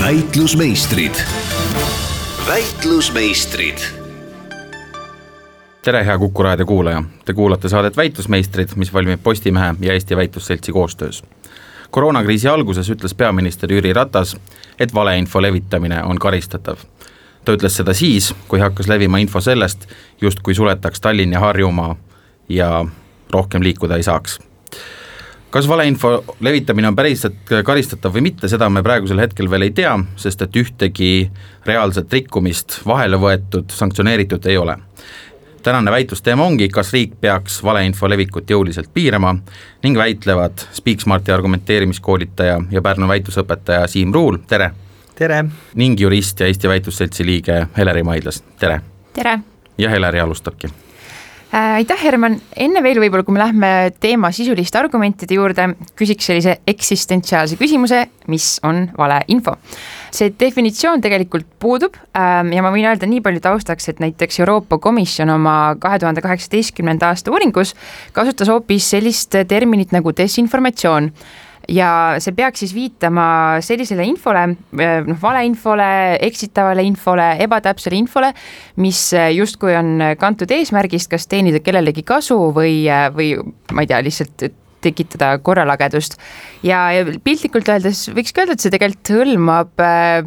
väitlusmeistrid. väitlusmeistrid. tere, hea Kuku raadio kuulaja, te kuulate saadet Väitlusmeistrid, mis valmib Postimehe ja Eesti Väitlusseltsi koostöös. koroonakriisi alguses ütles peaminister Jüri Ratas, et valeinfo levitamine on karistatav ta ütles seda siis, kui hakkas levima info sellest, justkui suletaks Tallinn ja Harjumaa ja rohkem liikuda ei saaks kas valeinfo levitamine on päriselt karistatav või mitte, seda me praegusel hetkel veel ei tea, sest et ühtegi reaalset rikkumist vahele võetud, sanktsioneeritud ei ole. tänane väitlusteema ongi, kas riik peaks valeinfo levikut jõuliselt piirama ning väitlevad Speaksmarti argumenteerimiskoolitaja ja Pärnu väitlusõpetaja Siim Ruul, tere! tere! ning jurist ja Eesti Väitlusseltsi liige Heleri Maidlas, tere! tere! ja Heleri alustabki aitäh, Herman, enne veel võib-olla, kui me lähme teema sisuliste argumentide juurde, küsiks sellise eksistentsiaalse küsimuse, mis on valeinfo. see definitsioon tegelikult puudub ähm, ja ma võin öelda nii palju taustaks, et näiteks Euroopa Komisjon oma kahe tuhande kaheksateistkümnenda aasta uuringus kasutas hoopis sellist terminit nagu desinformatsioon ja see peaks siis viitama sellisele infole, eh, noh, valeinfole, eksitavale infole, ebatäpsele infole, mis eh, justkui on kantud eesmärgist, kas teenida kellelegi kasu või, eh, või ma ei tea, lihtsalt tekitada korralagedust. ja, ja piltlikult öeldes võikski öelda, et see tegelikult hõlmab äh,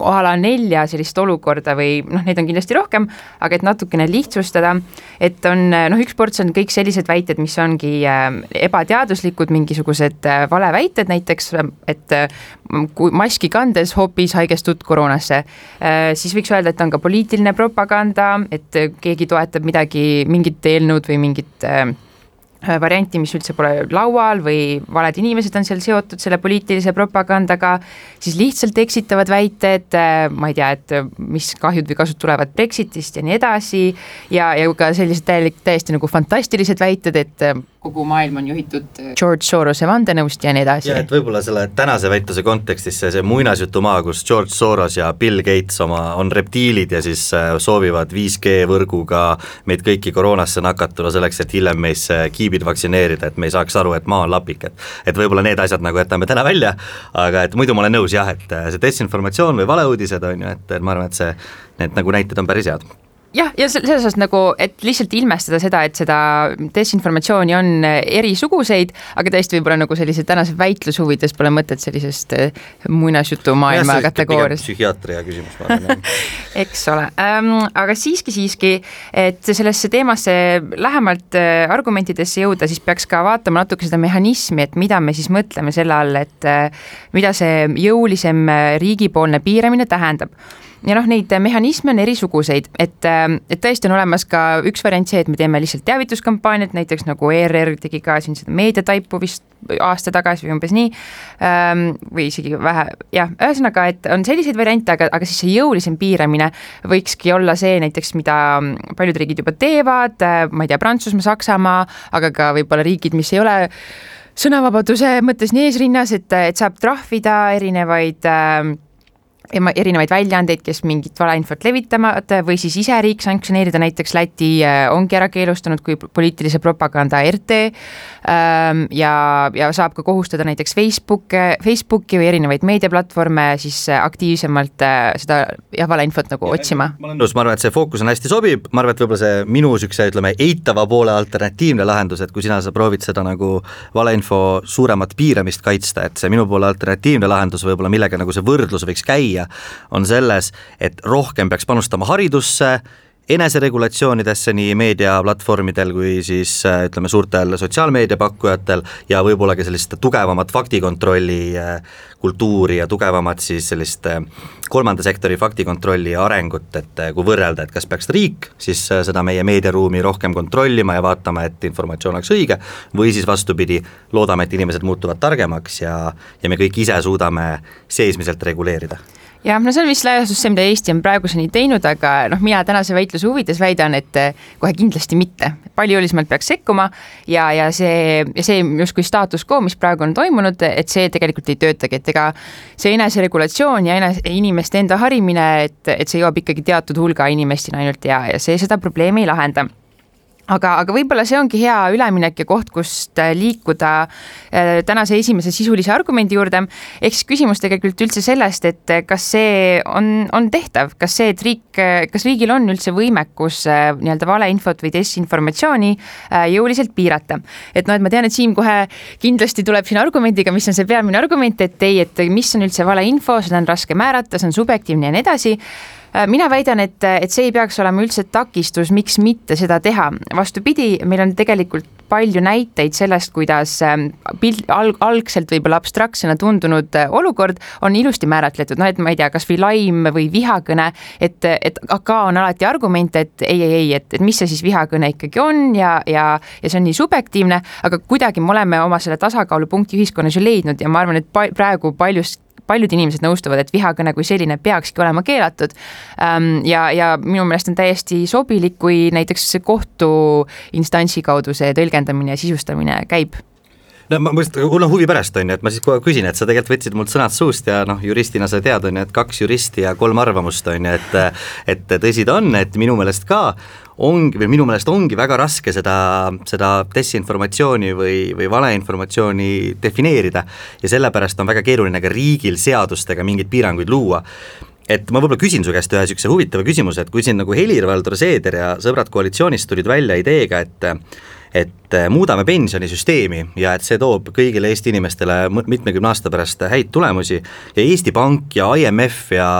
a la nelja sellist olukorda või noh, neid on kindlasti rohkem, aga et natukene lihtsustada, et on noh, üks ports on kõik sellised väited, mis ongi äh, ebateaduslikud, mingisugused äh, valeväited näiteks, et äh, kui maski kandes hoopis haigestud koroonasse äh,, siis võiks öelda, et on ka poliitiline propaganda, et keegi toetab midagi, mingit eelnõud või mingit äh, Äh, varianti, mis üldse pole laual või valed inimesed on seal seotud selle poliitilise propagandaga, siis lihtsalt eksitavad väited, äh, ma ei tea, et äh, mis kahjud või kasud tulevad Brexitist ja nii edasi, ja, ja ka sellised täielik, täiesti nagu fantastilised väited, et kogu maailm on juhitud George Sorose vandenõust ja nii edasi. ja et võib-olla selle tänase väitluse kontekstis see, see muinasjutumaa, kus George Soros ja Bill Gates oma, on reptiilid ja siis soovivad 5G võrguga meid kõiki koroonasse nakatada selleks, et hiljem meisse kiib tiibid vaktsineerida, et me ei saaks aru, et maa on lapik, et et võib-olla need asjad nagu jätame täna välja, aga et muidu ma olen nõus jah, et see desinformatsioon või valeuudised on ju, et, et ma arvan, et see, need nagu näited on päris head jah, ja selles osas nagu, et lihtsalt ilmestada seda, et seda desinformatsiooni on erisuguseid, aga tõesti võib-olla nagu sellise tänase väitluse huvides pole mõtet sellisest eh, muinasjutumaailma kategooriast. psühhiaatria küsimus, ma arvan eks ole. Ähm,, aga siiski, siiski, et sellesse teemasse lähemalt äh, argumentidesse jõuda, siis peaks ka vaatama natuke seda mehhanismi, et mida me siis mõtleme selle all, et äh, mida see jõulisem riigipoolne piiramine tähendab ja noh, neid mehhanisme on erisuguseid, et, ähm, et tõesti on olemas ka üks variant see, et me teeme lihtsalt teavituskampaaniat, näiteks nagu ERR tegi ka siin seda meediataipu vist aasta tagasi või umbes nii. Ähm, või isegi vähe, jah, ühesõnaga, et on selliseid variante, aga, aga siis see jõulisem piiramine võikski olla see näiteks, mida paljud riigid juba teevad, äh, ma ei tea, Prantsusmaa, Saksamaa, aga ka võib-olla riigid, mis ei ole sõnavabaduse mõttes nii eesrinnas, et, et saab trahvida erinevaid äh, erinevaid väljaandeid, kes mingit valeinfot levitavad või siis ise riik sanktsioneerida, näiteks Läti äh, ongi ära keelustanud kui poliitilise propaganda RT ähm, ja, ja saab ka kohustada näiteks Facebook, Facebooki või erinevaid meediaplatvorme siis äh, aktiivsemalt äh, seda jah, valeinfot nagu ja, otsima. ma olen nõus, ma arvan, et see fookus on hästi sobib, ma arvan, et võib-olla see minu niisuguse ütleme, eitava poole alternatiivne lahendus, et kui sina sa proovid seda nagu valeinfo suuremat piiramist kaitsta, et see minu poole alternatiivne lahendus võib-olla, millega nagu see võrdlus võiks käia, viia, on selles, et rohkem peaks panustama haridusse, eneseregulatsioonidesse nii meediaplatvormidel kui siis äh, ütleme, suurtel sotsiaalmeediapakkujatel ja võib-olla ka sellist tugevamat faktikontrolli äh, kultuuri ja tugevamat siis sellist äh, kolmanda sektori faktikontrolli arengut, et kui võrrelda, et kas peaks riik siis seda meie meediaruumi rohkem kontrollima ja vaatama, et informatsioon oleks õige, või siis vastupidi, loodame, et inimesed muutuvad targemaks ja, ja me kõik ise suudame seesmiselt reguleerida jah, no see on vist laias laastus see, mida Eesti on praeguseni teinud, aga noh, mina tänase väitluse huvides väidan, et eh, kohe kindlasti mitte. palju jõulisemalt peaks sekkuma ja, ja see, ja see justkui staatus quo, mis praegu on toimunud, et see tegelikult ei töötagi, et ega see eneseregulatsioon ja enes-, inimeste enda harimine, et, et see jõuab ikkagi teatud hulga inimesteni ainult ja, ja see seda probleemi ei lahenda aga, aga võib-olla see ongi hea üleminek ja koht, kust äh, liikuda äh, tänase esimese sisulise argumendi juurde. ehk siis küsimus tegelikult üldse sellest, et äh, kas see on, on tehtav, kas see, et riik, kas riigil on üldse võimekus nii-öelda valeinfot või desinformatsiooni jõuliselt piirata. et noh, et ma tean, et Siim kohe kindlasti tuleb siin argumendiga, mis on see peamine argument, et ei, et mis on üldse valeinfo, seda on raske määrata, see on subjektiivne ja nii edasi mina väidan, et, et see ei peaks olema üldse takistus, miks mitte seda teha. vastupidi, meil on tegelikult palju näiteid sellest, kuidas ähm, pilt, alg-, algselt võib-olla abstraktsena tundunud äh, olukord on ilusti määratletud, noh et ma ei tea, kas või laim või vihakõne, et, et ka on alati argument, et ei, ei, ei, et, et mis see siis vihakõne ikkagi on ja, ja, ja see on nii subjektiivne, aga kuidagi me oleme oma selle tasakaalupunkti ühiskonnas ju leidnud ja ma arvan, et pa praegu paljust paljud inimesed nõustuvad, et vihakõne kui selline peakski olema keelatud. Ja, ja minu meelest on täiesti sobilik, kui näiteks kohtuinstantsi kaudu see tõlgendamine ja sisustamine käib no ma mõtlen, mul on huvi pärast, on ju, et ma siis kohe küsin, et sa tegelikult võtsid mult sõnad suust ja noh, juristina sa tead, on ju, et kaks juristi ja kolm arvamust, on ju, et et tõsi ta on, et minu meelest ka ongi, või minu meelest ongi väga raske seda, seda desinformatsiooni või, või valeinformatsiooni defineerida. Ja sellepärast on väga keeruline ka riigil seadustega mingeid piiranguid luua. Et ma võib-olla küsin su käest ühe niisuguse huvitava küsimuse, et kui siin nagu Helir-Valdor Seeder ja sõbrad koalitsioonist tulid välja ideega, et et äh, muudame pensionisüsteemi ja et see toob kõigile Eesti inimestele mitmekümne aasta pärast häid tulemusi. Ja Eesti Pank ja IMF ja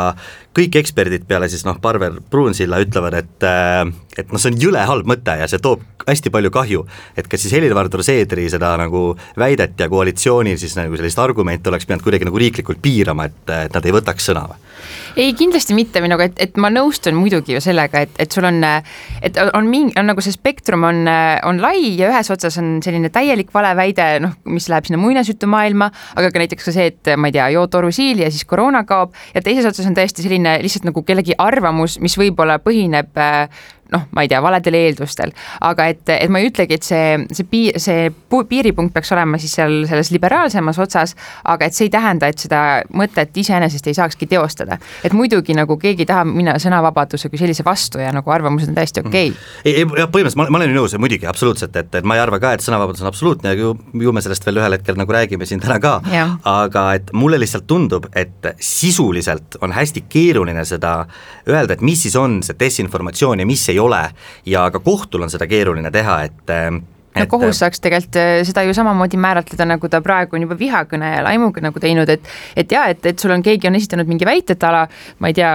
kõik eksperdid peale siis noh, Parvel Pruunsilla ütlevad, et äh, et noh, see on jõle halb mõte ja see toob hästi palju kahju. et kas siis Helir-Valdor Seedri seda nagu väidet ja koalitsiooni siis nagu sellist argumente oleks pidanud kuidagi nagu riiklikult piirama, et, et nad ei võtaks sõna või? ei, kindlasti mitte minuga, et, et ma nõustun muidugi ju sellega, et, et sul on, et on mingi, on nagu see spektrum on, on lai ja ühes otsas on selline täielik valeväide, noh, mis läheb sinna muinasjutumaailma, aga ka näiteks ka see, et ma ei tea, joo torusiili ja siis koroona kaob ja teises otsas on täiesti selline lihtsalt nagu kellegi arvamus, mis võib-olla põhineb noh, ma ei tea, valedel eeldustel, aga et, et ma ei ütlegi, et see, see piir, see piiripunkt peaks olema siis seal selles liberaalsemas otsas, aga et see ei tähenda, et seda mõtet iseenesest ei saakski teostada. et muidugi nagu keegi tahab minna sõnavabaduse kui sellise vastu ja nagu arvamused on täiesti okei. Okay.. ei, ei jah, põhimõtteliselt ma, ma olen nõus, muidugi, absoluutselt, et, et ma ei arva ka, et sõnavabadus on absoluutne ja ju, ju me sellest veel ühel hetkel nagu räägime siin täna ka, aga et mulle lihtsalt tundub, et sisuliselt on hästi keeruline seda öelda, et mis siis on see desinformatsioon ja mis ei ole ja ka kohtul on seda keeruline teha, et no kohus saaks tegelikult äh, seda ju samamoodi määratleda, nagu ta praegu on juba vihakõne ja laimuga nagu teinud, et et jaa, et, et sul on, keegi on esitanud mingi väite, et ala ma ei tea,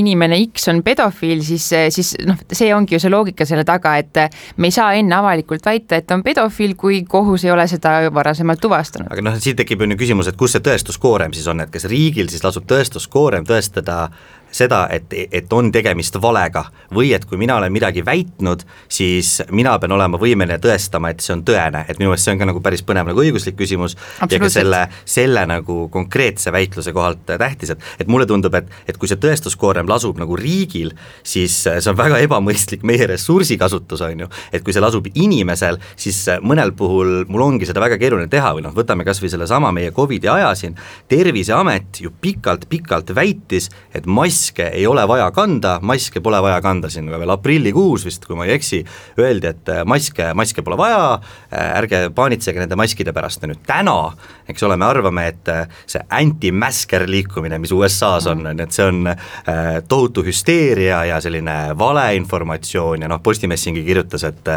inimene X on pedofiil, siis, siis noh, see ongi ju see loogika selle taga, et me ei saa enne avalikult väita, et on pedofiil, kui kohus ei ole seda varasemalt tuvastanud. aga noh, siin tekib on ju küsimus, et kus see tõestuskoorem siis on, et kas riigil siis lasub tõestuskoorem tõestada seda, et, et on tegemist valega või et kui mina olen midagi väitnud, siis mina pean olema võimeline tõestama, et see on tõene, et minu meelest see on ka nagu päris põnev nagu õiguslik küsimus ja ka selle, selle nagu konkreetse väitluse kohalt tähtis, et, et mulle tundub, et, et kui see tõestuskoorem lasub nagu riigil, siis see on väga ebamõistlik meie ressursikasutus, on ju, et kui see lasub inimesel, siis mõnel puhul mul ongi seda väga keeruline teha või noh, võtame kas või sellesama meie Covidi aja siin, Terviseamet ju pikalt-pikalt väitis, et mass maske ei ole vaja kanda, maske pole vaja kanda siin veel aprillikuus vist, kui ma ei eksi, öeldi, et äh, maske, maske pole vaja, äh, ärge paanitsege nende maskide pärast. Ja nüüd täna, eks ole, me arvame, et äh, see anti-masker liikumine, mis USA-s on, on ju, et see on tohutu hüsteeria ja selline valeinformatsioon ja noh, Postimees siingi kirjutas, et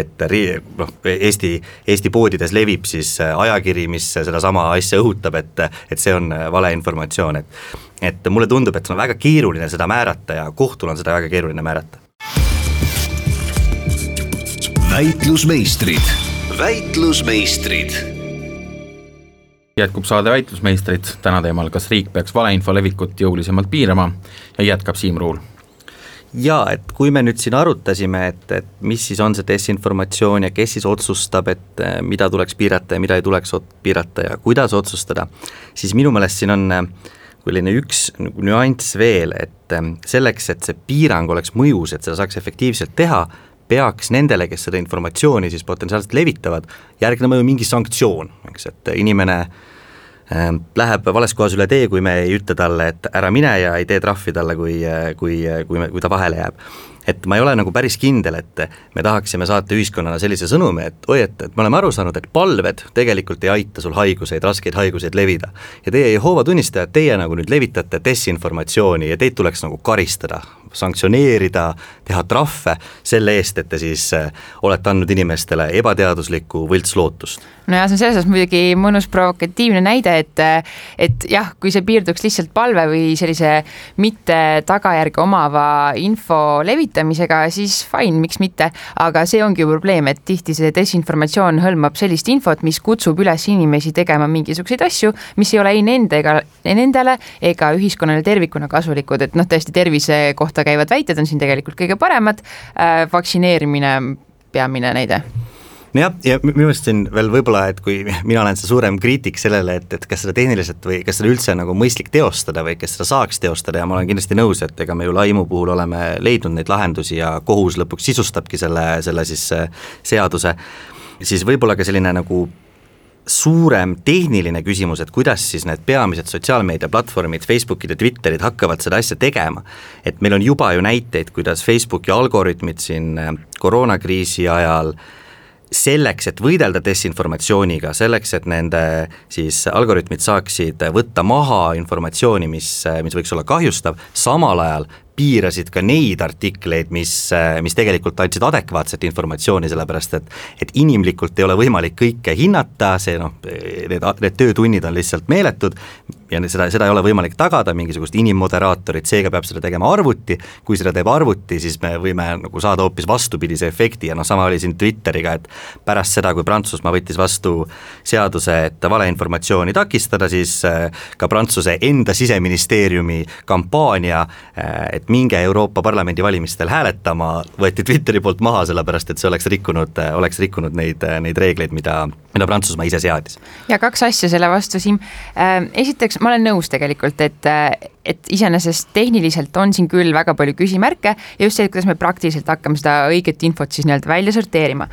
et ri-, noh, Eesti, Eesti poodides levib siis ajakiri, mis sedasama asja õhutab, et et see on valeinformatsioon, et et mulle tundub, et on väga keeruline seda määrata ja kohtul on seda väga keeruline määrata. väitlusmeistrid, väitlusmeistrid. Jätkub saade Väitlusmeistrid, täna teemal, kas riik peaks valeinfo levikut jõulisemalt piirama ja jätkab Siim Ruul. Jaa, et kui me nüüd siin arutasime, et, et mis siis on see desinformatsioon ja kes siis otsustab, et eh, mida tuleks piirata ja mida ei tuleks piirata ja kuidas otsustada, siis minu meelest siin on äh, selline üks nüanss veel, et ähm, selleks, et see piirang oleks mõjus, et seda saaks efektiivselt teha, peaks nendele, kes seda informatsiooni siis potentsiaalselt levitavad, järgnema ju mingi sanktsioon, eks, et inimene ähm, läheb vales kohas üle tee, kui me ei ütle talle, et ära mine ja ei tee trahvi talle, kui, kui, kui, kui ta vahele jääb et ma ei ole nagu päris kindel, et me tahaksime saata ühiskonnana sellise sõnumi, et oi, et, et me oleme aru saanud, et palved tegelikult ei aita sul haiguseid, raskeid haiguseid levida. ja teie Jehoova tunnistajad, teie nagu nüüd levitate desinformatsiooni ja teid tuleks nagu karistada sanktsioneerida, teha trahve selle eest, et te siis äh, olete andnud inimestele ebateaduslikku võltslootust. no ja see on selles mõttes muidugi mõnus provokatiivne näide, et et jah, kui see piirduks lihtsalt palve või sellise mitte tagajärge omava info levitamisega, siis fine, miks mitte, aga see ongi ju probleem, et tihti see desinformatsioon hõlmab sellist infot, mis kutsub üles inimesi tegema mingisuguseid asju, mis ei ole ei nende ega nendele ega ühiskonnale tervikuna kasulikud, et noh, tõesti tervise kohta kohta käivad väited on siin tegelikult kõige paremad, äh, vaktsineerimine peamine näide. Nojah, ja minu meelest siin veel võib-olla, et kui mina olen see suurem kriitik sellele, et, et kas seda tehniliselt või kas seda üldse nagu mõistlik teostada või kas seda saaks teostada ja ma olen kindlasti nõus, et ega me ju laimu puhul oleme leidnud neid lahendusi ja kohus lõpuks sisustabki selle, selle siis äh, seaduse, siis võib-olla ka selline nagu suurem tehniline küsimus, et kuidas siis need peamised sotsiaalmeediaplatvormid, Facebookid ja Twitterid hakkavad seda asja tegema. et meil on juba ju näiteid, kuidas Facebooki algoritmid siin äh, koroonakriisi ajal selleks, et võidelda desinformatsiooniga, selleks, et nende siis algoritmid saaksid võtta maha informatsiooni, mis, mis võiks olla kahjustav, samal ajal piirasid ka neid artikleid, mis, mis tegelikult andsid adekvaatset informatsiooni, sellepärast et et inimlikult ei ole võimalik kõike hinnata, see noh, need, need töötunnid on lihtsalt meeletud ja seda, seda ei ole võimalik tagada, mingisugust inimmoderaatorit, seega peab seda tegema arvuti, kui seda teeb arvuti, siis me võime nagu saada hoopis vastupidise efekti ja noh, sama oli siin Twitteriga, et pärast seda, kui Prantsusmaa võttis vastu seaduse, et valeinformatsiooni takistada, siis äh, ka Prantsuse enda siseministeeriumi kampaania, äh, et et minge Euroopa Parlamendi valimistel hääletama, võeti Twitteri poolt maha, sellepärast et see oleks rikkunud, oleks rikkunud neid, neid reegleid, mida, mida Prantsusmaa ise seadis. ja kaks asja selle vastu, Siim. Äh, esiteks, ma olen nõus tegelikult, et et iseenesest tehniliselt on siin küll väga palju küsimärke ja just see, kuidas me praktiliselt hakkame seda õiget infot siis nii-öelda välja sorteerima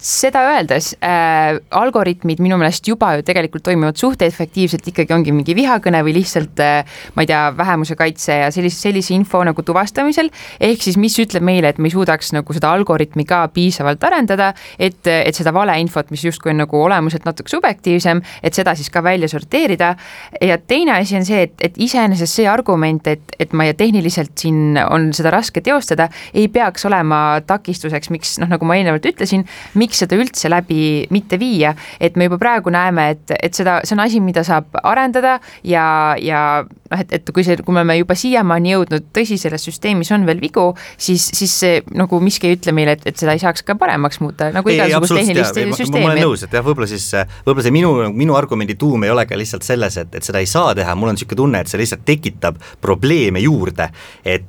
seda öeldes äh, algoritmid minu meelest juba ju tegelikult toimivad suht efektiivselt, ikkagi ongi mingi vihakõne või lihtsalt äh, ma ei tea, vähemuse kaitse ja sellise, sellise info nagu tuvastamisel. ehk siis, mis ütleb meile, et me ei suudaks nagu seda algoritmi ka piisavalt arendada, et, et seda valeinfot, mis justkui on nagu olemuselt natuke subjektiivsem, et seda siis ka välja sorteerida. ja teine asi on see, et, et iseenesest see argument, et, et ma ja tehniliselt siin on seda raske teostada, ei peaks olema takistuseks, miks noh, nagu ma eelnevalt ütlesin, miks seda üldse läbi mitte viia, et me juba praegu näeme, et, et seda, see on asi, mida saab arendada ja, ja noh, et, et kui see, kui me oleme juba siiamaani jõudnud, tõsi, selles süsteemis on veel vigu, siis, siis see nagu miski ei ütle meile, et, et seda ei saaks ka paremaks muuta, nagu igasugust tehnilist süsteemi. ma olen nõus, et jah, võib-olla siis, võib-olla see minu, minu argumendi tuum ei ole ka lihtsalt selles, et, et seda ei saa teha, mul on niisugune tunne, et see lihtsalt tekitab probleeme juurde, et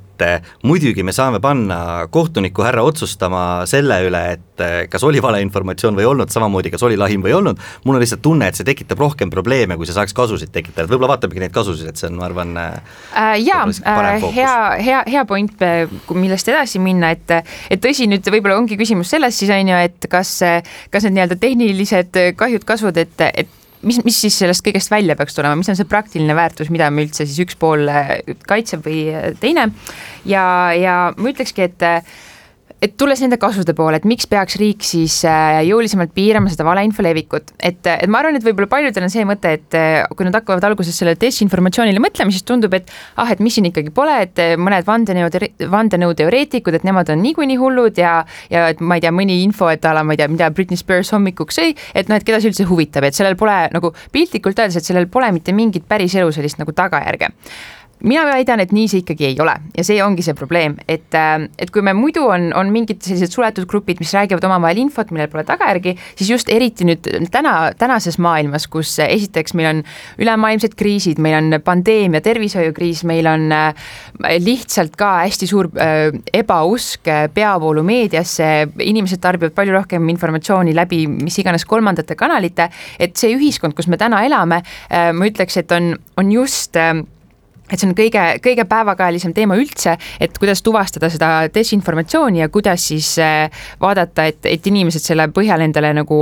muidugi me saame panna kohtuniku härra otsustama selle üle, et kas oli valeinformatsioon või ei olnud, samamoodi kas oli lahing või ei olnud, mul on lihtsalt tunne, et see tekitab rohkem probleeme, kui see saaks kasusid tekitada, et võib-olla vaatamegi neid kasusid, et see on, ma arvan äh,. jaa, äh, hea, hea, hea point, millest edasi minna, et et tõsi, nüüd võib-olla ongi küsimus selles siis on ju, et kas, kas need nii-öelda tehnilised kahjud-kasvud, et, et mis, mis siis sellest kõigest välja peaks tulema, mis on see praktiline väärtus, mida me üldse siis üks pool kaitseb või teine? Ja, ja ma ütlekski, et et tulles nende kasude poole, et miks peaks riik siis äh, jõulisemalt piirama seda valeinfo levikut, et, et ma arvan, et võib-olla paljudel on see mõte, et äh, kui nad hakkavad alguses selle desinformatsioonile mõtlema, siis tundub, et ah, et mis siin ikkagi pole, et äh, mõned vandenõu, vandenõuteoreetikud, et nemad on niikuinii hullud ja, ja et ma ei tea, mõni info, et a la ma ei tea, mida Britney Spears hommikuks sõi, et noh, et keda see üldse huvitab, et sellel pole nagu piltlikult öeldes, et sellel pole mitte mingit päriselu sellist nagu tagajärge mina väidan, et nii see ikkagi ei ole ja see ongi see probleem, et, äh, et kui me muidu on, on mingid sellised suletud grupid, mis räägivad omavahel infot, millel pole tagajärgi, siis just eriti nüüd täna, tänases maailmas, kus esiteks meil on ülemaailmsed kriisid, meil on pandeemia, tervishoiukriis, meil on äh, lihtsalt ka hästi suur äh, ebausk peavoolumeediasse, inimesed tarbivad palju rohkem informatsiooni läbi mis iganes kolmandate kanalite, et see ühiskond, kus me täna elame, ma ütleks, et on, on just et see on kõige, kõige päevakajalisem teema üldse, et kuidas tuvastada seda desinformatsiooni ja kuidas siis äh, vaadata, et, et inimesed selle põhjal endale nagu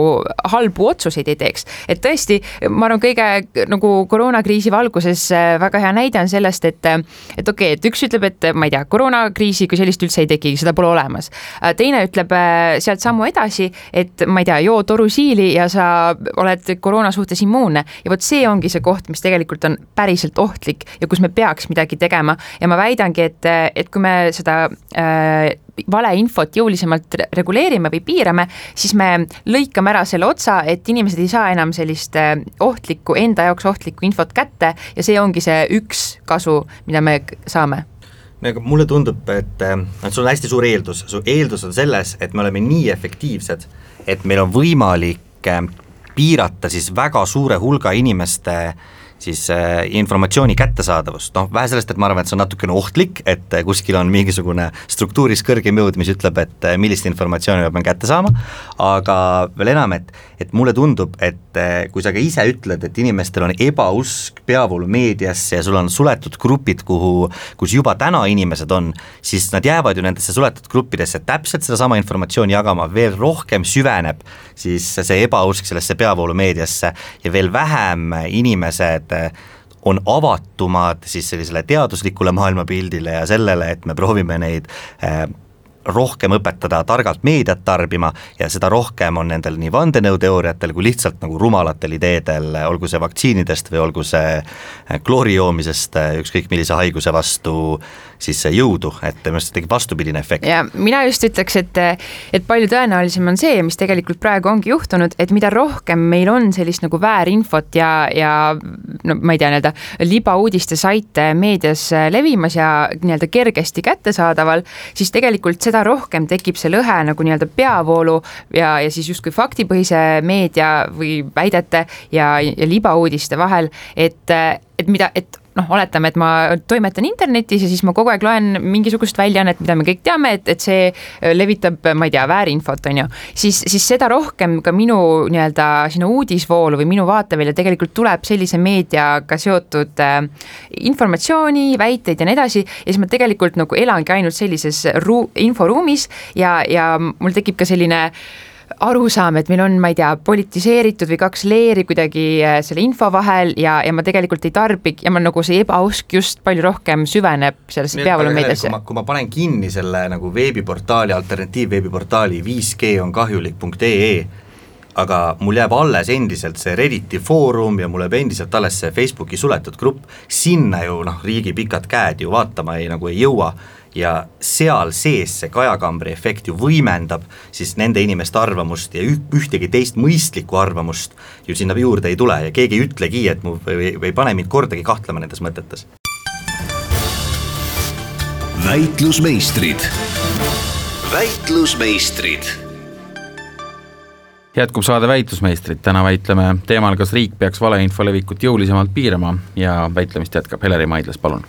halbu otsuseid ei teeks. et tõesti, ma arvan, kõige nagu koroonakriisi valguses äh, väga hea näide on sellest, et et okei okay,, et üks ütleb, et ma ei tea, koroonakriisi kui sellist üldse ei teki, seda pole olemas. teine ütleb sealt sammu edasi, et ma ei tea, joo torusiili ja sa oled koroona suhtes immuunne ja vot see ongi see koht, mis tegelikult on päriselt ohtlik ja kus me peaks midagi tegema. Ja ma väidangi, et, et kui me seda äh, valeinfot jõulisemalt reguleerime või piirame, siis me lõikame ära selle otsa, et inimesed ei saa enam sellist äh, ohtlikku, enda jaoks ohtlikku infot kätte ja see ongi see üks kasu, mida me saame. Aga mulle tundub, et äh, noh, sul on hästi suur eeldus, su eeldus on selles, et me oleme nii efektiivsed, et meil on võimalik äh, piirata siis väga suure hulga inimeste äh, siis äh, informatsiooni kättesaadavust, noh vähe sellest, et ma arvan, et see on natukene ohtlik, et äh, kuskil on mingisugune struktuuris kõrgem jõud, mis ütleb, et äh, millist informatsiooni ma pean kätte saama, aga veel enam, et, et mulle tundub, et kui sa ka ise ütled, et inimestel on ebausk peavoolumeediasse ja sul on suletud grupid, kuhu, kus juba täna inimesed on, siis nad jäävad ju nendesse suletud gruppidesse. Täpselt sedasama informatsiooni jagama, veel rohkem süveneb siis see ebausk sellesse peavoolumeediasse ja veel vähem inimesed et on avatumad siis sellisele teaduslikule maailmapildile ja sellele, et me proovime neid äh, rohkem õpetada targalt meediat tarbima ja seda rohkem on nendel nii vandenõuteooriatel kui lihtsalt nagu rumalatel ideedel, olgu see vaktsiinidest või olgu see äh, kloori joomisest äh, ükskõik millise haiguse vastu siis jõudu, et minu arust tekib vastupidine efekt. ja mina just ütleks, et, et palju tõenäolisem on see, mis tegelikult praegu ongi juhtunud, et mida rohkem meil on sellist nagu väärinfot ja, ja no ma ei tea, nii-öelda libauudiste saite meedias levimas ja nii-öelda kergesti kättesaadaval, siis tegelikult seda rohkem tekib see lõhe nagu nii-öelda peavoolu ja, ja siis justkui faktipõhise meedia või väidete ja, ja libauudiste vahel, et, et mida, et noh, oletame, et ma toimetan internetis ja siis ma kogu aeg loen mingisugust väljaannet, mida me kõik teame, et, et see äh, levitab, ma ei tea, väärinfot, on ju, siis, siis seda rohkem ka minu nii-öelda sinna uudisvoolu või minu vaatevälja tegelikult tuleb sellise meediaga seotud äh, informatsiooni, väiteid ja nii edasi. Ja siis ma tegelikult nagu elangi ainult sellises ruu-, inforuumis ja, ja mul tekib ka selline äh, arusaam, et meil on, ma ei tea, politiseeritud või kaks leeri kuidagi äh, selle info vahel ja, ja ma tegelikult ei tarbi ja ma nagu see ebausk just palju rohkem süveneb sellesse peavoolumeediasse. kui ma panen kinni selle nagu veebiportaali, alternatiivveebiportaali 5G on kahjulik.ee, aga mul jääb alles endiselt see Redditi foorum ja mul jääb endiselt alles see Facebooki suletud grupp, sinna ju noh, riigi pikad käed ju vaatama ei, nagu ei jõua ja seal sees see kajakambri efekt ju võimendab siis nende inimeste arvamust ja ühtegi teist mõistlikku arvamust ju sinna juurde ei tule ja keegi ei ütlegi, et mu või, või ei pane mind kordagi kahtlema nendes mõtetes. väitlusmeistrid, väitlusmeistrid. Jätkub saade Väitlusmeistrid, täna väitleme teemal, kas riik peaks valeinfo levikut jõulisemalt piirama ja väitlemist jätkab Heleri Maidlas, palun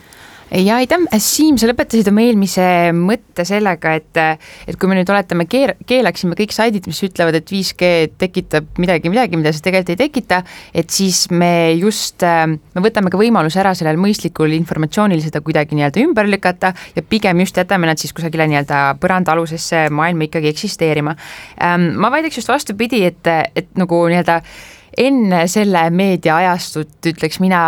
ja aitäh, Siim, sa lõpetasid oma eelmise mõtte sellega, et, et kui me nüüd oletame, keer-, keelaksime kõik saidid, mis ütlevad, et 5G tekitab midagi, midagi, mida see tegelikult ei tekita, et siis me just, me võtame ka võimaluse ära sellel mõistlikul informatsioonil seda kuidagi nii-öelda ümber lükata ja pigem just jätame nad siis kusagile nii-öelda põrandaalusesse maailma ikkagi eksisteerima. Ähm, ma väidaks just vastupidi, et, et nagu nii-öelda enne selle meediaajastut, ütleks mina,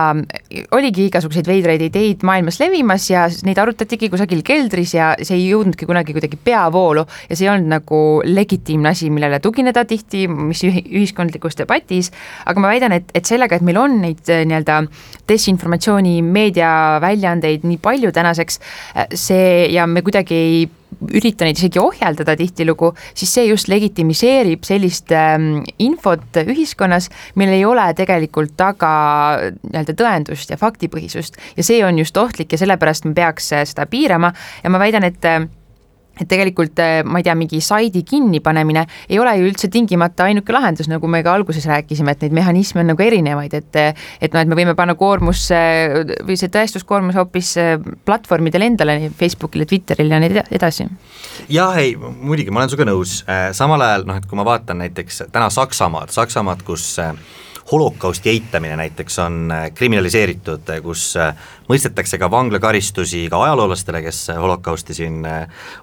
oligi igasuguseid veidraid ideid maailmas levimas ja neid arutatigi kusagil keldris ja see ei jõudnudki kunagi kuidagi peavoolu ja see ei olnud nagu legitiimne asi, millele tugineda tihti, mis ühiskondlikus debatis, aga ma väidan, et, et sellega, et meil on neid äh, nii-öelda desinformatsiooni meediaväljaandeid nii palju tänaseks, äh, see ja me kuidagi ei ürita neid isegi ohjeldada tihtilugu, siis see just legitimiseerib sellist ähm, infot ühiskonnas, millel ei ole tegelikult taga nii-öelda tõendust ja faktipõhisust. Ja see on just ohtlik ja sellepärast me peaks äh, seda piirama. Ja ma väidan, et äh, et tegelikult äh, ma ei tea, mingi saidi kinnipanemine ei ole ju üldse tingimata ainuke lahendus, nagu me ka alguses rääkisime, et neid mehhanisme on nagu erinevaid, et et noh, et me võime panna koormusse või see tõestuskoormus hoopis äh, platvormidele endale, Facebookile, Twitterile ja nii edasi. jah, ei muidugi, ma olen sinuga nõus, äh, samal ajal noh, et kui ma vaatan näiteks täna Saksamaad, Saksamaad, kus holokausti eitamine näiteks on äh, kriminaliseeritud, kus äh, mõistetakse ka vanglakaristusi ka ajaloolastele, kes holokausti siin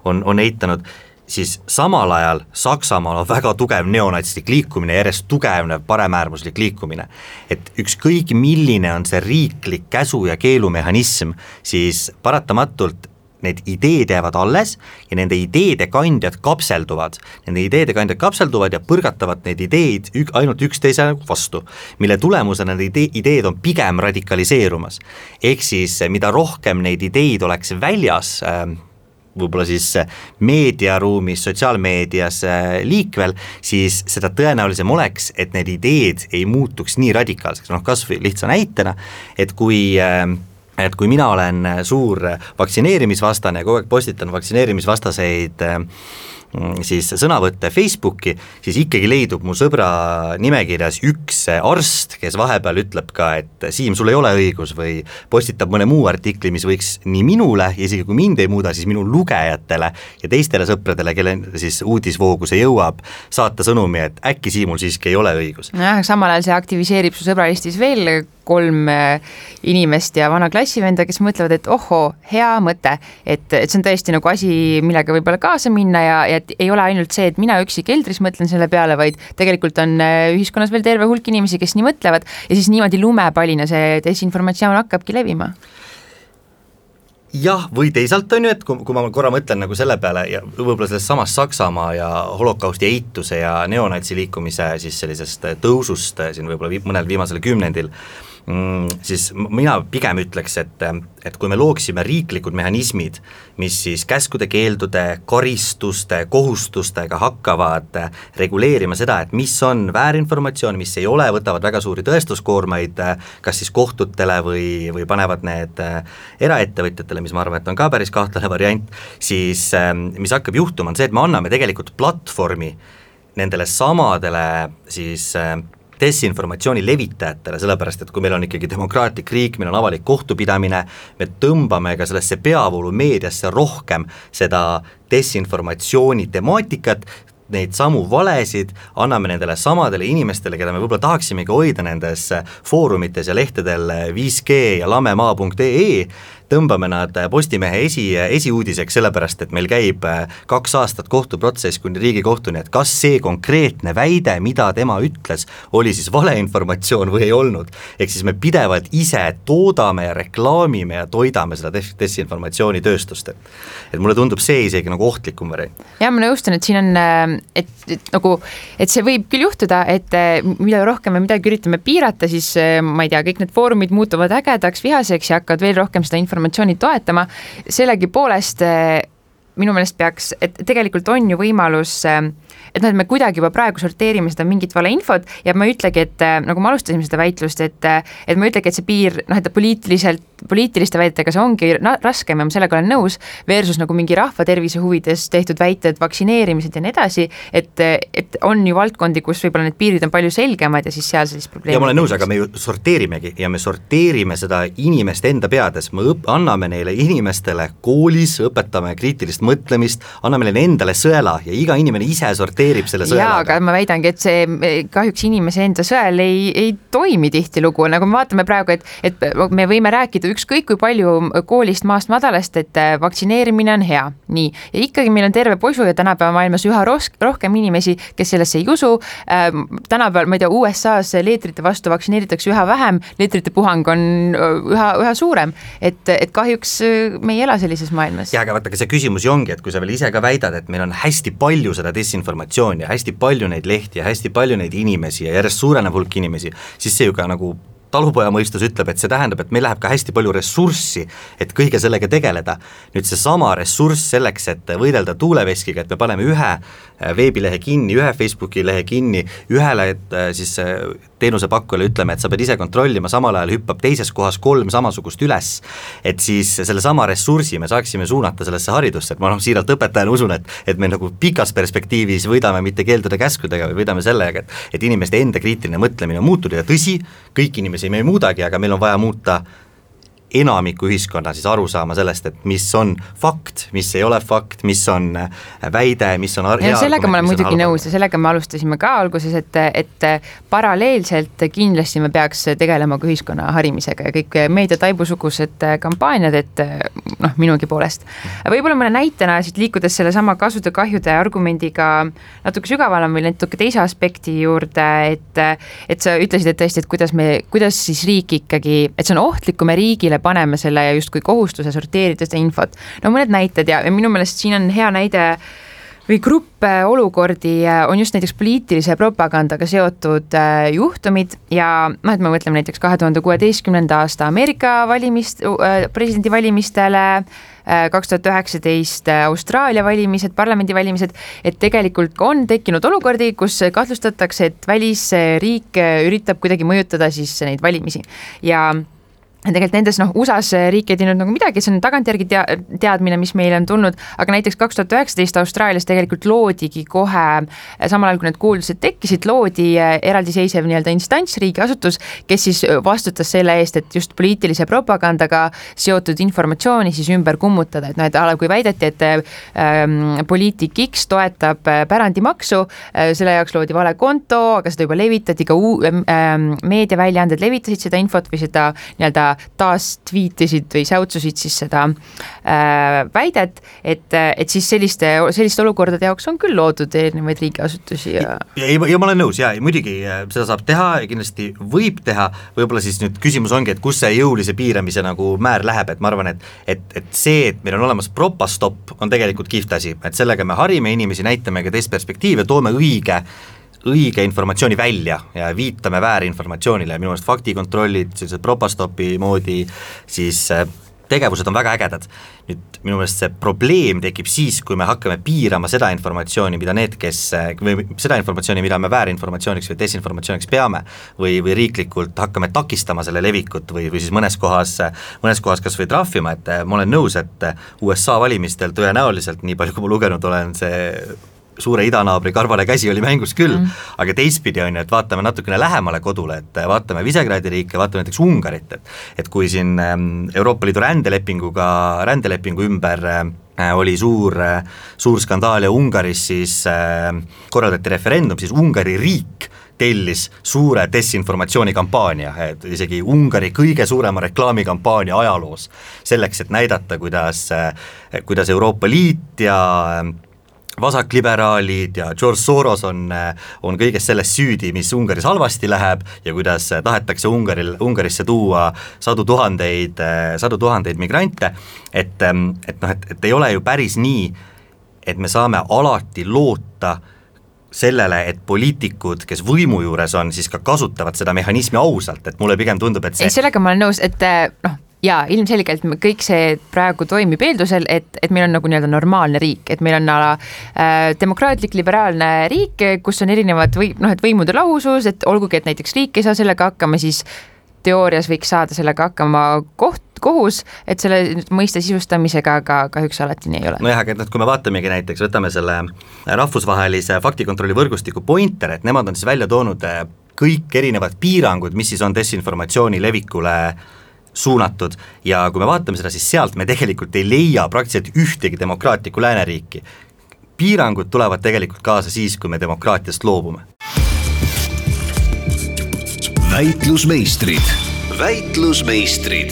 on, on eitanud, siis samal ajal Saksamaal on väga tugev neonatslik liikumine, järjest tugevnev paremäärmuslik liikumine. et ükskõik, milline on see riiklik käsu- ja keelumehhanism, siis paratamatult need ideed jäävad alles ja nende ideede kandjad kapselduvad. Nende ideede kandjad kapselduvad ja põrgatavad neid ideid ük-, ainult üksteise vastu, mille tulemusena need ide-, ideed on pigem radikaliseerumas. ehk siis mida rohkem neid ideid oleks väljas äh,, võib-olla siis meediaruumis, sotsiaalmeedias äh, liikvel, siis seda tõenäolisem oleks, et need ideed ei muutuks nii radikaalseks, noh kas või lihtsa näitena, et kui äh, et kui mina olen suur vaktsineerimisvastane ja kogu aeg postitan vaktsineerimisvastaseid äh, Mm, siis sõnavõtte Facebooki, siis ikkagi leidub mu sõbra nimekirjas üks arst, kes vahepeal ütleb ka, et Siim, sul ei ole õigus või postitab mõne muu artikli, mis võiks nii minule isegi kui mind ei muuda, siis minu lugejatele ja teistele sõpradele, kelle siis uudisvoogu see jõuab, saata sõnumi, et äkki Siimul siiski ei ole õigus. nojah, samal ajal see aktiviseerib su sõbralistis veel kolm äh, inimest ja vana klassivenda, kes mõtlevad, et ohoo, hea mõte, et, et see on tõesti nagu asi, millega võib-olla kaasa minna ja, ja et ei ole ainult see, et mina üksi keldris mõtlen selle peale, vaid tegelikult on äh, ühiskonnas veel terve hulk inimesi, kes nii mõtlevad. Ja siis niimoodi lumepallina see desinformatsioon hakkabki levima. Jah, või teisalt on ju, et kui, kui ma korra mõtlen nagu selle peale ja võib-olla sellest samast Saksamaa ja holokausti eituse ja neonatsi liikumise siis sellisest tõusust siin võib-olla vi mõnel viimasel kümnendil, Mm, siis mina pigem ütleks, et, et kui me looksime riiklikud mehhanismid, mis siis käskude-keeldude, karistuste, kohustustega hakkavad reguleerima seda, et mis on väärinformatsioon, mis ei ole, võtavad väga suuri tõestuskoormaid kas siis kohtutele või, või panevad need eraettevõtjatele, mis ma arvan, et on ka päris kahtlane variant, siis mis hakkab juhtuma, on see, et me anname tegelikult platvormi nendele samadele siis äh, desinformatsiooni levitajatele, sellepärast et kui meil on ikkagi demokraatlik riik, meil on avalik kohtupidamine, me tõmbame ka sellesse peavoolumeediasse rohkem seda desinformatsiooni temaatikat, neid samu valesid, anname nendele samadele inimestele, keda me võib-olla tahaksimegi hoida nendes foorumites ja lehtedel 5G ja lamemaa.ee, tõmbame nad Postimehe esi, esiuudiseks, sellepärast et meil käib äh, kaks aastat kohtuprotsess kuni Riigikohtuni, et kas see konkreetne väide, mida tema ütles, oli siis valeinformatsioon või ei olnud. ehk siis me pidevalt ise toodame ja reklaamime ja toidame seda des-, desinformatsioonitööstust, et et mulle tundub see isegi nagu ohtlikum variant. jah, ma nõustun, et siin on, äh, et, et nagu, et see võib küll juhtuda, et äh, mida rohkem me midagi üritame piirata, siis ma ei tea, kõik need foorumid muutuvad ägedaks, vihaseks ja hakkavad veel rohkem seda informatsiooni informatsiooni toetama, sellegipoolest minu meelest peaks, et tegelikult on ju võimalus äh, et noh, et me kuidagi juba praegu sorteerime seda mingit valeinfot ja ma ei ütlegi, et äh, nagu me alustasime seda väitlust, et äh, et ma ei ütlegi, et see piir noh, et poliitiliselt, poliitiliste väidetega see ongi raskem ja ma sellega olen nõus, versus nagu mingi rahva tervise huvides tehtud väited, vaktsineerimised ja nii edasi, et, et on ju valdkondi, kus võib-olla need piirid on palju selgemad ja siis seal sellist probleemi ja ma olen nõus, aga me ju sorteerimegi ja me sorteerime seda inimeste enda peades, me õp-, anname neile inimestele koolis, õpetame kriitilist mõtlemist, anname neile endale sõela ja iga inimene ise sorteerib selle sõelaga. jaa, aga ma väidangi, et see kahjuks inimese enda sõel ei, ei toimi tihtilugu, nagu me vaatame praegu, et, et me võime rääkida ükskõik kui palju koolist maast madalast, et äh, vaktsineerimine on hea, nii. ja ikkagi meil on terve posu ja tänapäeva maailmas üha ros-, rohkem inimesi, kes sellesse ei usu ähm,. tänapäeval, ma ei tea, USA-s leetrite vastu vaktsineeritakse üha vähem, leetrite puhang on äh, üha, üha suurem. et, et kahjuks äh, me ei ela sellises maailmas. jaa, aga vaata, aga see küsimus ju ongi, et kui sa veel ise ka väidad, et meil on hästi palju seda desinformatsiooni, informatsiooni ja hästi palju neid lehti ja hästi palju neid inimesi ja järjest suurenev hulk inimesi, siis see ju ka nagu talupojamõistus ütleb, et see tähendab, et meil läheb ka hästi palju ressurssi, et kõige sellega tegeleda. nüüd seesama ressurss selleks, et võidelda tuuleveskiga, et me paneme ühe veebilehe kinni, ühe Facebooki lehe kinni, ühele äh, siis äh, teenusepakkujale ütleme, et sa pead ise kontrollima, samal ajal hüppab teises kohas kolm samasugust üles, et siis sellesama ressursi me saaksime suunata sellesse haridusse, et ma noh, siiralt õpetajana usun, et et me nagu pikas perspektiivis võidame mitte keeldude-käskudega, vaid võidame sellega, et et inimeste enda kriitiline mõtlemine on muutunud. Ja tõsi, kõiki inimesi me ei muudagi, aga meil on vaja muuta enamiku ühiskonna siis aru saama sellest, et mis on fakt, mis ei ole fakt, mis on väide, mis on ja sellega ma olen muidugi nõus ja sellega me alustasime ka alguses, et, et paralleelselt kindlasti me peaks tegelema ka ühiskonna harimisega ja kõik meediataibusugused kampaaniad, et noh, minugi poolest. võib-olla mõne näitena siit liikudes sellesama kasude-kahjude argumendiga natuke sügavale või natuke teise aspekti juurde, et et sa ütlesid, et tõesti, et kuidas me, kuidas siis riik ikkagi, et see on ohtlik, kui me riigile paneme selle justkui kohustuse sorteerida seda infot. no mõned näited ja, ja minu meelest siin on hea näide või grupp olukordi on just näiteks poliitilise propagandaga seotud äh, juhtumid ja noh, et me mõtleme näiteks kahe tuhande kuueteistkümnenda aasta Ameerika valimist, äh, presidendivalimistele, äh, kaks tuhat üheksateist Austraalia valimised, parlamendivalimised, et tegelikult on tekkinud olukordi, kus kahtlustatakse, et välisriik üritab kuidagi mõjutada siis neid valimisi ja tegelikult nendes noh, USA-s riik ei teinud nagu midagi, see on tagantjärgi tea-, teadmine, mis meile on tulnud, aga näiteks kaks tuhat üheksateist Austraalias tegelikult loodigi kohe, samal ajal kui need kuuldused tekkisid, loodi eh, eraldiseisev nii-öelda instants, riigiasutus, kes siis vastutas selle eest, et just poliitilise propagandaga seotud informatsiooni siis ümber kummutada, et noh, et ala, kui väideti, et ähm, poliitik X toetab eh, pärandimaksu äh,, selle jaoks loodi vale konto, aga seda juba levitati, ka uu- ähm,, meediaväljaanded levitasid seda infot või seda nii-öelda taas tweetisid või säutsusid siis seda äh, väidet, et, et siis selliste, selliste olukordade jaoks on küll loodud erinevaid riigiasutusi ja ja, ja, ja ma olen nõus ja muidugi äh, seda saab teha ja kindlasti võib teha, võib-olla siis nüüd küsimus ongi, et kus see jõulise piiramise nagu määr läheb, et ma arvan, et et, et see, et meil on olemas propastopp, on tegelikult kihvt asi, et sellega me harime inimesi, näitame ka teist perspektiivi ja toome õige õige informatsiooni välja ja viitame väärinformatsioonile, minu meelest faktikontrollid, sellised propastopi moodi siis äh, tegevused on väga ägedad. nüüd minu meelest see probleem tekib siis, kui me hakkame piirama seda informatsiooni, mida need, kes, äh, või seda informatsiooni, mida me väärinformatsiooniks või desinformatsiooniks peame, või, või riiklikult hakkame takistama selle levikut või, või siis mõnes kohas, mõnes kohas kas või trahvima, et äh, ma olen nõus, et USA valimistel tõenäoliselt, nii palju kui ma lugenud olen, see suure idanaabri karvane käsi oli mängus küll mm., aga teistpidi on ju, et vaatame natukene lähemale kodule, et vaatame Visegradi riike, vaatame näiteks Ungarit, et et kui siin ähm, Euroopa Liidu rändelepinguga, rändelepingu ümber äh, oli suur, suur skandaal ja Ungaris siis äh, korraldati referendum, siis Ungari riik tellis suure desinformatsioonikampaania, et isegi Ungari kõige suurema reklaamikampaania ajaloos, selleks, et näidata, kuidas, äh, kuidas Euroopa Liit ja vasakliberaalid ja George Soros on, on kõiges selles süüdi, mis Ungaris halvasti läheb ja kuidas tahetakse Ungaril, Ungarisse tuua sadu tuhandeid, sadu tuhandeid migrante, et, et noh, et, et ei ole ju päris nii, et me saame alati loota sellele, et poliitikud, kes võimu juures on, siis ka kasutavad seda mehhanismi ausalt, et mulle pigem tundub, et see ei, sellega ma olen nõus, et noh, jaa, ilmselgelt kõik see praegu toimib eeldusel, et, et meil on nagu nii-öelda normaalne riik, et meil on ala äh, demokraatlik liberaalne riik, kus on erinevad või noh, et võimude lahusus, et olgugi, et näiteks riik ei saa sellega hakkama, siis teoorias võiks saada sellega hakkama koht, kohus, et selle mõiste sisustamisega, aga kahjuks alati nii ei ole. nojah, aga noh, kui me vaatamegi näiteks, võtame selle rahvusvahelise faktikontrolli võrgustiku Pointer, et nemad on siis välja toonud äh, kõik erinevad piirangud, mis siis on desinformatsiooni levikule äh, suunatud ja kui me vaatame seda, siis sealt me tegelikult ei leia praktiliselt ühtegi demokraatlikku lääneriiki. piirangud tulevad tegelikult kaasa siis, kui me demokraatiast loobume. väitlusmeistrid, väitlusmeistrid.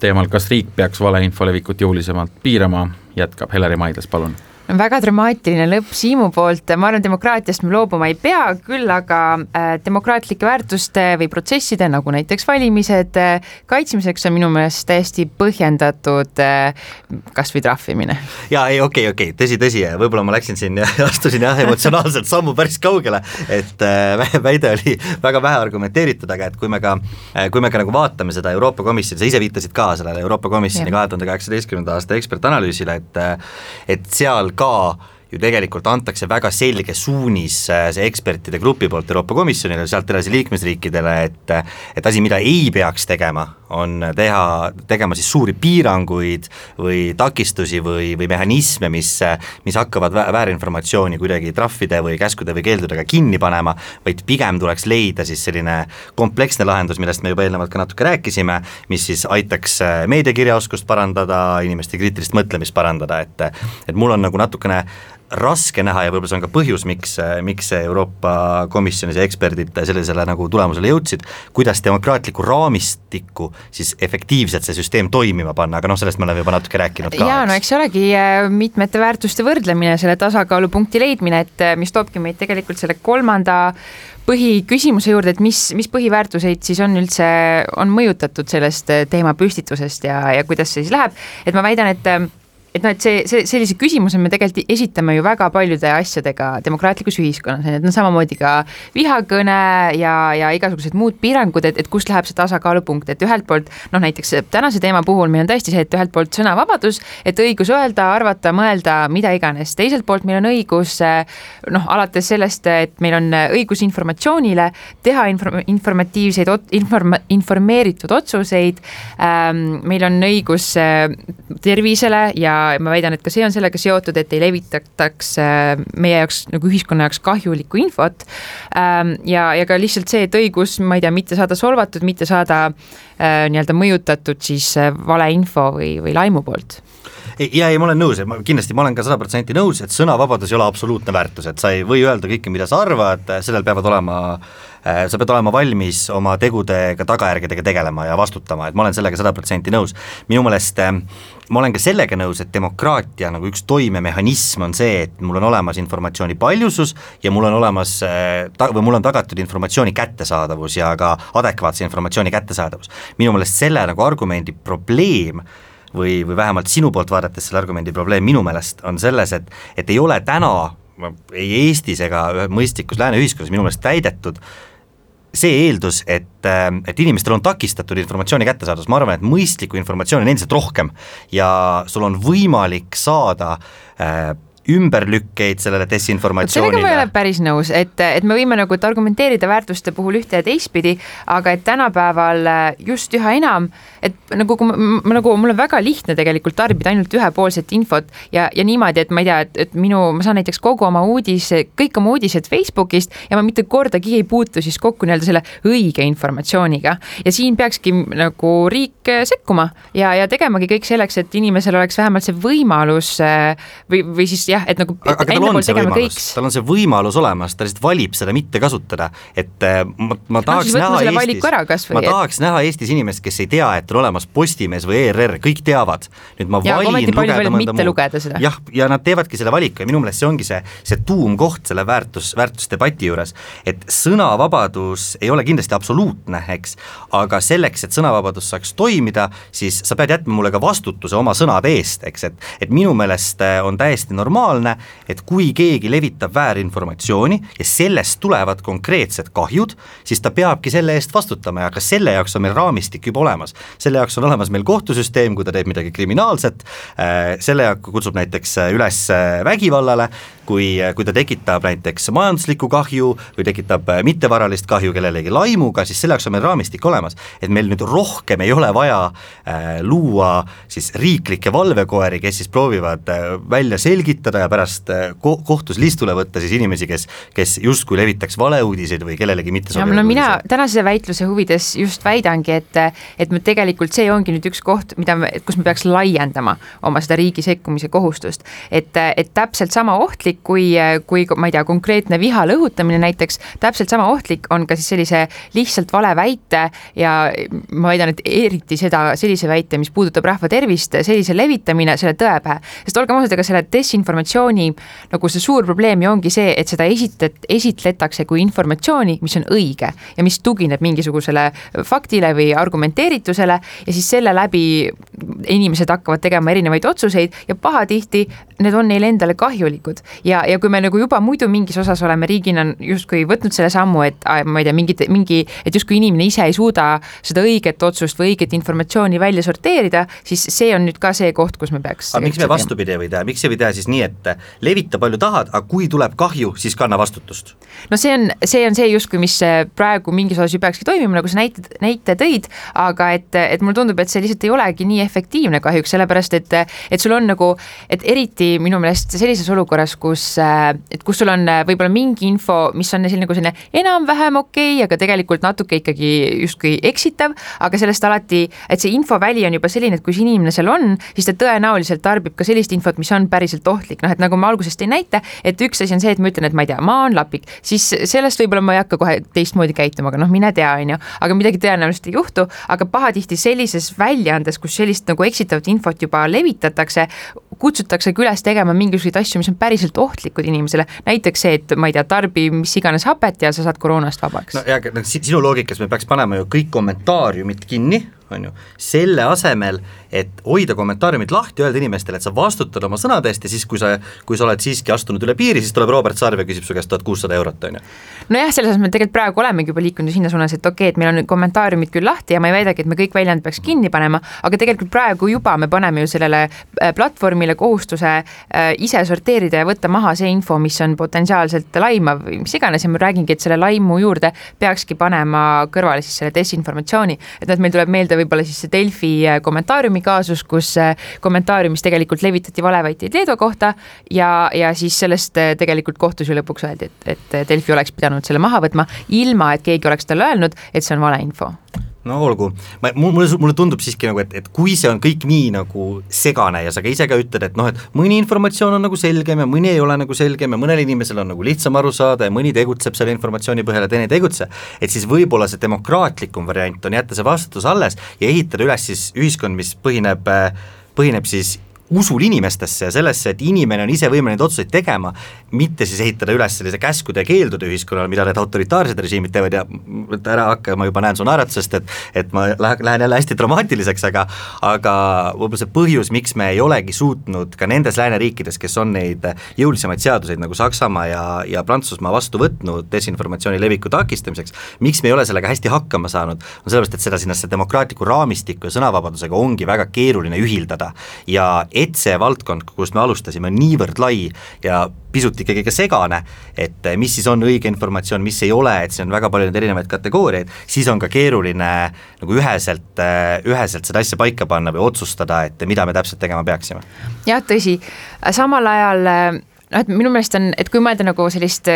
teemal, kas riik peaks valeinfo levikut jõulisemalt piirama, jätkab Heleri Maidlas, palun väga dramaatiline lõpp Siimu poolt, ma arvan, demokraatiast me loobuma ei pea, küll aga äh, demokraatlike väärtuste või protsesside, nagu näiteks valimised äh,, kaitsmiseks on minu meelest täiesti põhjendatud äh, kas või trahvimine. jaa, ei okei okay,, okei okay., tõsi, tõsi, võib-olla ma läksin siin ja astusin jah, emotsionaalselt sammu päris kaugele, et väide oli väga vähe argumenteeritud, aga et kui me ka, kui me ka nagu vaatame seda Euroopa Komisjoni, sa ise viitasid ka sellele Euroopa Komisjoni kahe tuhande kaheksateistkümnenda aasta ekspertanalüüsile, et et seal ka ju tegelikult antakse väga selge suunis äh, see ekspertide grupi poolt Euroopa Komisjonile, sealt edasi liikmesriikidele, et et asi, mida ei peaks tegema, on teha, tegema siis suuri piiranguid või takistusi või, või mehhanisme, mis, mis hakkavad vä väärinformatsiooni kuidagi trahvide või käskude või keeldudega kinni panema, vaid pigem tuleks leida siis selline kompleksne lahendus, millest me juba eelnevalt ka natuke rääkisime, mis siis aitaks meediakirjaoskust parandada, inimeste kriitilist mõtlemist parandada, et et mul on nagu natukene raske näha ja võib-olla see on ka põhjus, miks, miks Euroopa Komisjonis ja eksperdid sellisele nagu tulemusele jõudsid, kuidas demokraatlikku raamistikku siis efektiivselt see süsteem toimima panna, aga noh, sellest me oleme juba natuke rääkinud ka. jaa, no eks olegi äh, mitmete väärtuste võrdlemine, selle tasakaalupunkti leidmine, et äh, mis toobki meid tegelikult selle kolmanda põhiküsimuse juurde, et mis, mis põhiväärtuseid siis on üldse, on mõjutatud sellest äh, teemapüstitusest ja, ja kuidas see siis läheb, et ma väidan, et et noh, et see, see, sellise küsimuse me tegelikult esitame ju väga paljude asjadega demokraatlikus ühiskonnas, on ju, et noh, samamoodi ka vihakõne ja, ja igasugused muud piirangud, et, et kust läheb see tasakaalupunkt, et ühelt poolt noh, näiteks tänase teema puhul meil on tõesti see, et ühelt poolt sõnavabadus, et õigus öelda, arvata, mõelda, mida iganes, teiselt poolt meil on õigus noh, alates sellest, et meil on õigus informatsioonile, teha inform-, informatiivseid, inform-, informeeritud otsuseid ähm,, meil on õigus tervisele ja ma väidan, et ka see on sellega seotud, et ei levitataks äh, meie jaoks nagu ühiskonna jaoks kahjulikku infot. Ähm, ja, ja ka lihtsalt see, et õigus, ma ei tea, mitte saada solvatud, mitte saada äh, nii-öelda mõjutatud siis äh, valeinfo või, või laimu poolt ja ei, ma olen nõus, kindlasti ma olen ka sada protsenti nõus, et sõnavabadus ei ole absoluutne väärtus, et sa ei või öelda kõike, mida sa arvad, sellel peavad olema äh, sa pead olema valmis oma tegudega, tagajärgedega tegelema ja vastutama, et ma olen sellega sada protsenti nõus. minu meelest äh, ma olen ka sellega nõus, et demokraatia nagu üks toimemehhanism on see, et mul on olemas informatsiooni paljusus ja mul on olemas äh, ta-, või mul on tagatud informatsiooni kättesaadavus ja ka adekvaatse informatsiooni kättesaadavus. minu meelest selle nagu argumendi probleem või, või vähemalt sinu poolt vaadates selle argumendi probleem minu meelest on selles, et, et ei ole täna ei Eestis ega mõistlikus lääne ühiskonnas minu meelest täidetud see eeldus, et, et inimestel on takistatud informatsiooni kättesaadavus, ma arvan, et mõistlikku informatsiooni on endiselt rohkem ja sul on võimalik saada äh, ümberlükkeid sellele desinformatsioonile. sellega ma ei ole päris nõus, et, et me võime nagu argumenteerida väärtuste puhul ühte ja teistpidi, aga et tänapäeval just üha enam, et nagu kui ma, ma nagu, mul on väga lihtne tegelikult tarbida ainult ühepoolset infot ja, ja niimoodi, et ma ei tea, et, et minu, ma saan näiteks kogu oma uudis, kõik oma uudised Facebookist ja ma mitte kordagi ei puutu siis kokku nii-öelda selle õige informatsiooniga. ja siin peakski nagu riik sekkuma ja, ja tegemagi kõik selleks, et inimesel oleks vähemalt see võimalus või, või siis jah, jah, et nagu aga tal on see võimalus, tal on see võimalus olemas, ta lihtsalt valib seda mitte kasutada, et äh, ma, ma tahaks no, näha Eestis, ma tahaks näha Eestis inimest, kes ei tea, et on olemas Postimees või ERR, kõik teavad. nüüd ma ja, valin lugeda mõnda muud. jah, ja nad teevadki selle valiku ja minu meelest see ongi see, see tuumkoht selle väärtus, väärtusdebati juures, et sõnavabadus ei ole kindlasti absoluutne, eks, aga selleks, et sõnavabadus saaks toimida, siis sa pead jätma mulle ka vastutuse oma sõnade eest, eks, et et minu meelest äh, on täiesti normaalne normaalne, et kui keegi levitab väärinformatsiooni ja sellest tulevad konkreetsed kahjud, siis ta peabki selle eest vastutama ja ka selle jaoks on meil raamistik juba olemas. selle jaoks on olemas meil kohtusüsteem, kui ta teeb midagi kriminaalset, äh, selle kutsub näiteks äh, üles äh, vägivallale, kui, kui ta tekitab näiteks majanduslikku kahju või tekitab mittevaralist kahju kellelegi laimuga, siis selle jaoks on meil raamistik olemas. et meil nüüd rohkem ei ole vaja äh, luua siis riiklikke valvekoeri, kes siis proovivad äh, välja selgitada, ja pärast äh, ko-, kohtus listule võtta siis inimesi, kes, kes justkui levitaks valeuudiseid või kellelegi mitte sobivaid no mina tänase väitluse huvides just väidangi, et et me tegelikult see ongi nüüd üks koht, mida me, kus me peaks laiendama oma seda riigi sekkumise kohustust. et, et täpselt sama ohtlik, kui, kui ma ei tea, konkreetne vihale õhutamine näiteks, täpselt sama ohtlik on ka siis sellise lihtsalt vale väite ja ma väidan, et eriti seda, sellise väite, mis puudutab rahva tervist, sellise levitamine selle tõe pähe. sest olgem ausad, ega selle desinformatsiooni informatsiooni nagu see suur probleem ju ongi see, et seda esitet-, esitletakse kui informatsiooni, mis on õige ja mis tugineb mingisugusele faktile või argumenteeritusele ja siis selle läbi inimesed hakkavad tegema erinevaid otsuseid ja pahatihti need on neile endale kahjulikud. Ja, ja kui me nagu juba muidu mingis osas oleme riigina justkui võtnud selle sammu, et ma ei tea, mingit, mingi, et justkui inimene ise ei suuda seda õiget otsust või õiget informatsiooni välja sorteerida, siis see on nüüd ka see koht, kus me peaks. aga miks me vastupidi ei või teha, miks ei või teha siis nii, et levita palju tahad, aga kui tuleb kahju, siis kanna vastutust? no see on, see on see justkui, mis praegu mingis osas ju peakski toimima, nagu sa näite, näite tõid, aga et, et mulle tundub, et see lihtsalt ei olegi nii efektiivne kahjuks, sellepärast et, et sul on nagu, et eriti minu meelest sellises olukorras, kus, et kus sul on võib-olla mingi info, mis on selline nagu selline enam-vähem okei okay,, aga tegelikult natuke ikkagi justkui eksitav, aga sellest alati, et see infoväli on juba selline, et kui see inimene seal on, siis ta tõenäoliselt tarbib ka sellist infot, mis on päriselt ohtlik, noh et nagu ma alguses tõin näite, et üks asi on see, et ma ütlen, et ma ei tea, maa on lapik, siis sellest võib-olla ma ei hakka kohe teistmoodi käituma, aga noh, mine tea, on ju, aga midagi tõenäoliselt ei juhtu, aga pahatihti sellises väljaandes, kus sellist nagu eksitavat infot juba levitatakse, kutsutaksegi üles tegema mingisuguseid asju, mis on päriselt ohtlikud inimesele, näiteks see, et ma ei tea, tarbi mis iganes hapet ja sa saad koroonast vabaks. no ja noh, sinu loogikas me peaks panema ju kõik kommentaariumid kinni on ju, selle asemel, et hoida kommentaariumid lahti, öelda inimestele, et sa vastutad oma sõnade eest ja siis, kui sa, kui sa oled siiski astunud üle piiri, siis tuleb Robert Sarv ja küsib su käest tuhat kuussada eurot, on ju. nojah, selles osas me tegelikult praegu olemegi juba liikunud sinna suunas, et okei okay,, et meil on nüüd kommentaariumid küll lahti ja ma ei väidagi, et me kõik väljaanded peaks kinni panema, aga tegelikult praegu juba me paneme ju sellele äh, platvormile kohustuse äh, ise sorteerida ja võtta maha see info, mis on potentsiaalselt laimav või mis iganes ja ma räägingi, et selle laimu juurde peakski panema kõrvale siis selle desinformatsiooni, et noh, et meil tuleb meelde meelde võib-olla siis see Delfi äh, kommentaariumi kaasus, kus äh, kommentaariumis tegelikult levitati valeväiteid Leedu kohta ja, ja siis sellest äh, tegelikult kohtus ju lõpuks öeldi, et, et Delfi oleks pidanud selle maha võtma, ilma et keegi oleks talle öelnud, et see on valeinfo no olgu, ma, mulle, mulle tundub siiski nagu, et, et kui see on kõik nii nagu segane ja sa ka ise ka ütled, et noh, et mõni informatsioon on nagu selgem ja mõni ei ole nagu selgem ja mõnel inimesel on nagu lihtsam aru saada ja mõni tegutseb selle informatsiooni põhjal ja teine ei tegutse, et siis võib-olla see demokraatlikum variant on jätta see vastutus alles ja ehitada üles siis ühiskond, mis põhineb, põhineb siis usul inimestesse ja sellesse, et inimene on ise võimeline neid otsuseid tegema, mitte siis ehitada üles sellise käskude ja keeldude ühiskonnale, mida need autoritaarsed režiimid teevad. Ja ära hakka, ma juba näen su naeratusest, et et ma lähen, lähen jälle hästi dramaatiliseks, aga aga võib-olla see põhjus, miks me ei olegi suutnud ka nendes lääneriikides, kes on neid jõulisemaid seaduseid nagu Saksamaa ja, ja Prantsusmaa vastu võtnud desinformatsiooni leviku takistamiseks, miks me ei ole sellega hästi hakkama saanud, on sellepärast, et seda sinnasse demokraatlikku raamistikku ja sõnavabadusega ongi väga keeruline ühildada. Ja et see valdkond, kust me alustasime, on niivõrd lai ja pisut ikkagi ka segane, et mis siis on õige informatsioon, mis ei ole, et siin on väga palju neid erinevaid kategooriaid, siis on ka keeruline nagu üheselt, üheselt seda asja paika panna või otsustada, et mida me täpselt tegema peaksime. jah, tõsi, samal ajal noh, et minu meelest on, et kui mõelda nagu sellist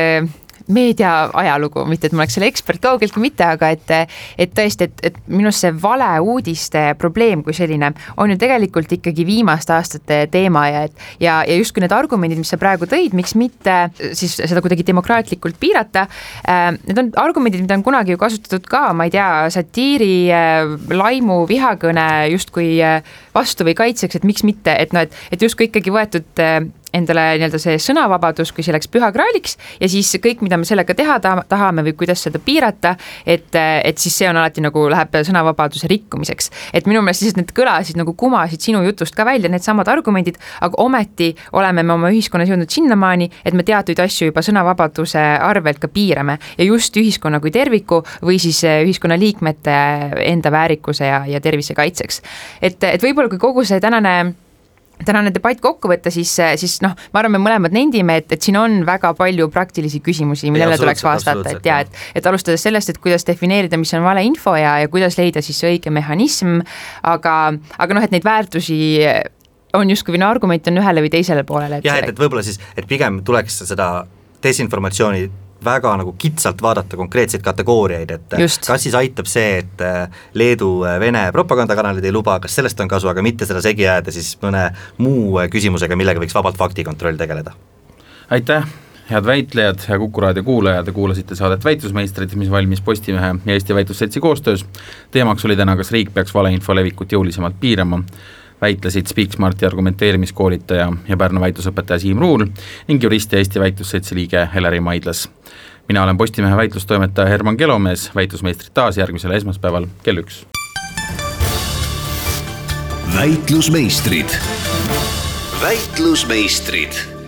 meedia ajalugu, mitte et ma oleks selle ekspert, kaugeltki mitte, aga et, et tõesti, et, et minu arust see valeuudiste probleem kui selline on ju tegelikult ikkagi viimaste aastate teema ja et ja, ja justkui need argumendid, mis sa praegu tõid, miks mitte siis seda kuidagi demokraatlikult piirata äh,. Need on argumendid, mida on kunagi ju kasutatud ka, ma ei tea, satiiri äh,, laimu, vihakõne justkui äh, vastu või kaitseks, et miks mitte, et noh, et, et justkui ikkagi võetud äh, endale nii-öelda see sõnavabadus kui selleks pühakraaliks ja siis kõik, mida me sellega teha tahame või kuidas seda piirata, et, et siis see on alati nagu läheb sõnavabaduse rikkumiseks. et minu meelest lihtsalt need kõlasid nagu kumasid sinu jutust ka välja, needsamad argumendid, aga ometi oleme me oma ühiskonnas jõudnud sinnamaani, et me teatuid asju juba sõnavabaduse arvelt ka piirame ja just ühiskonna kui terviku või siis ühiskonnaliikmete enda väärikuse ja, ja tervise kaitseks. et, et võib-olla kui kogu see tänane tänane debatt kokku võtta, siis, siis noh, ma arvan, me mõlemad nendime, et, et siin on väga palju praktilisi küsimusi, millele tuleks vastata, et ja et, et alustades sellest, et kuidas defineerida, mis on valeinfo ja, ja kuidas leida siis see õige mehhanism, aga, aga noh, et neid väärtusi on justkui no argument on ühele või teisele poolele. jah, et, et võib-olla siis, et pigem tuleks seda desinformatsiooni väga nagu kitsalt vaadata konkreetseid kategooriaid, et Just. kas siis aitab see, et äh, Leedu äh, Vene propagandakanalid ei luba, kas sellest on kasu, aga mitte seda segi ajada siis mõne muu äh, küsimusega, millega võiks vabalt faktikontroll tegeleda. aitäh, head väitlejad ja Kuku raadio kuulajad, te kuulasite saadet Väitlusmeistrid, mis valmis Postimehe ja Eesti Väitlusseltsi koostöös. teemaks oli täna, kas riik peaks valeinfo levikut jõulisemalt piirama väitlesid Speaksmarti argumenteerimiskoolitaja ja Pärnu väitlusõpetaja Siim Ruul ning jurist ja Eesti Väitlusseltsi liige Heleri Maidlas mina olen Postimehe väitlustoimetaja Herman Kelomees, väitlusmeistrid taas järgmisel esmaspäeval kell üks. väitlusmeistrid. väitlusmeistrid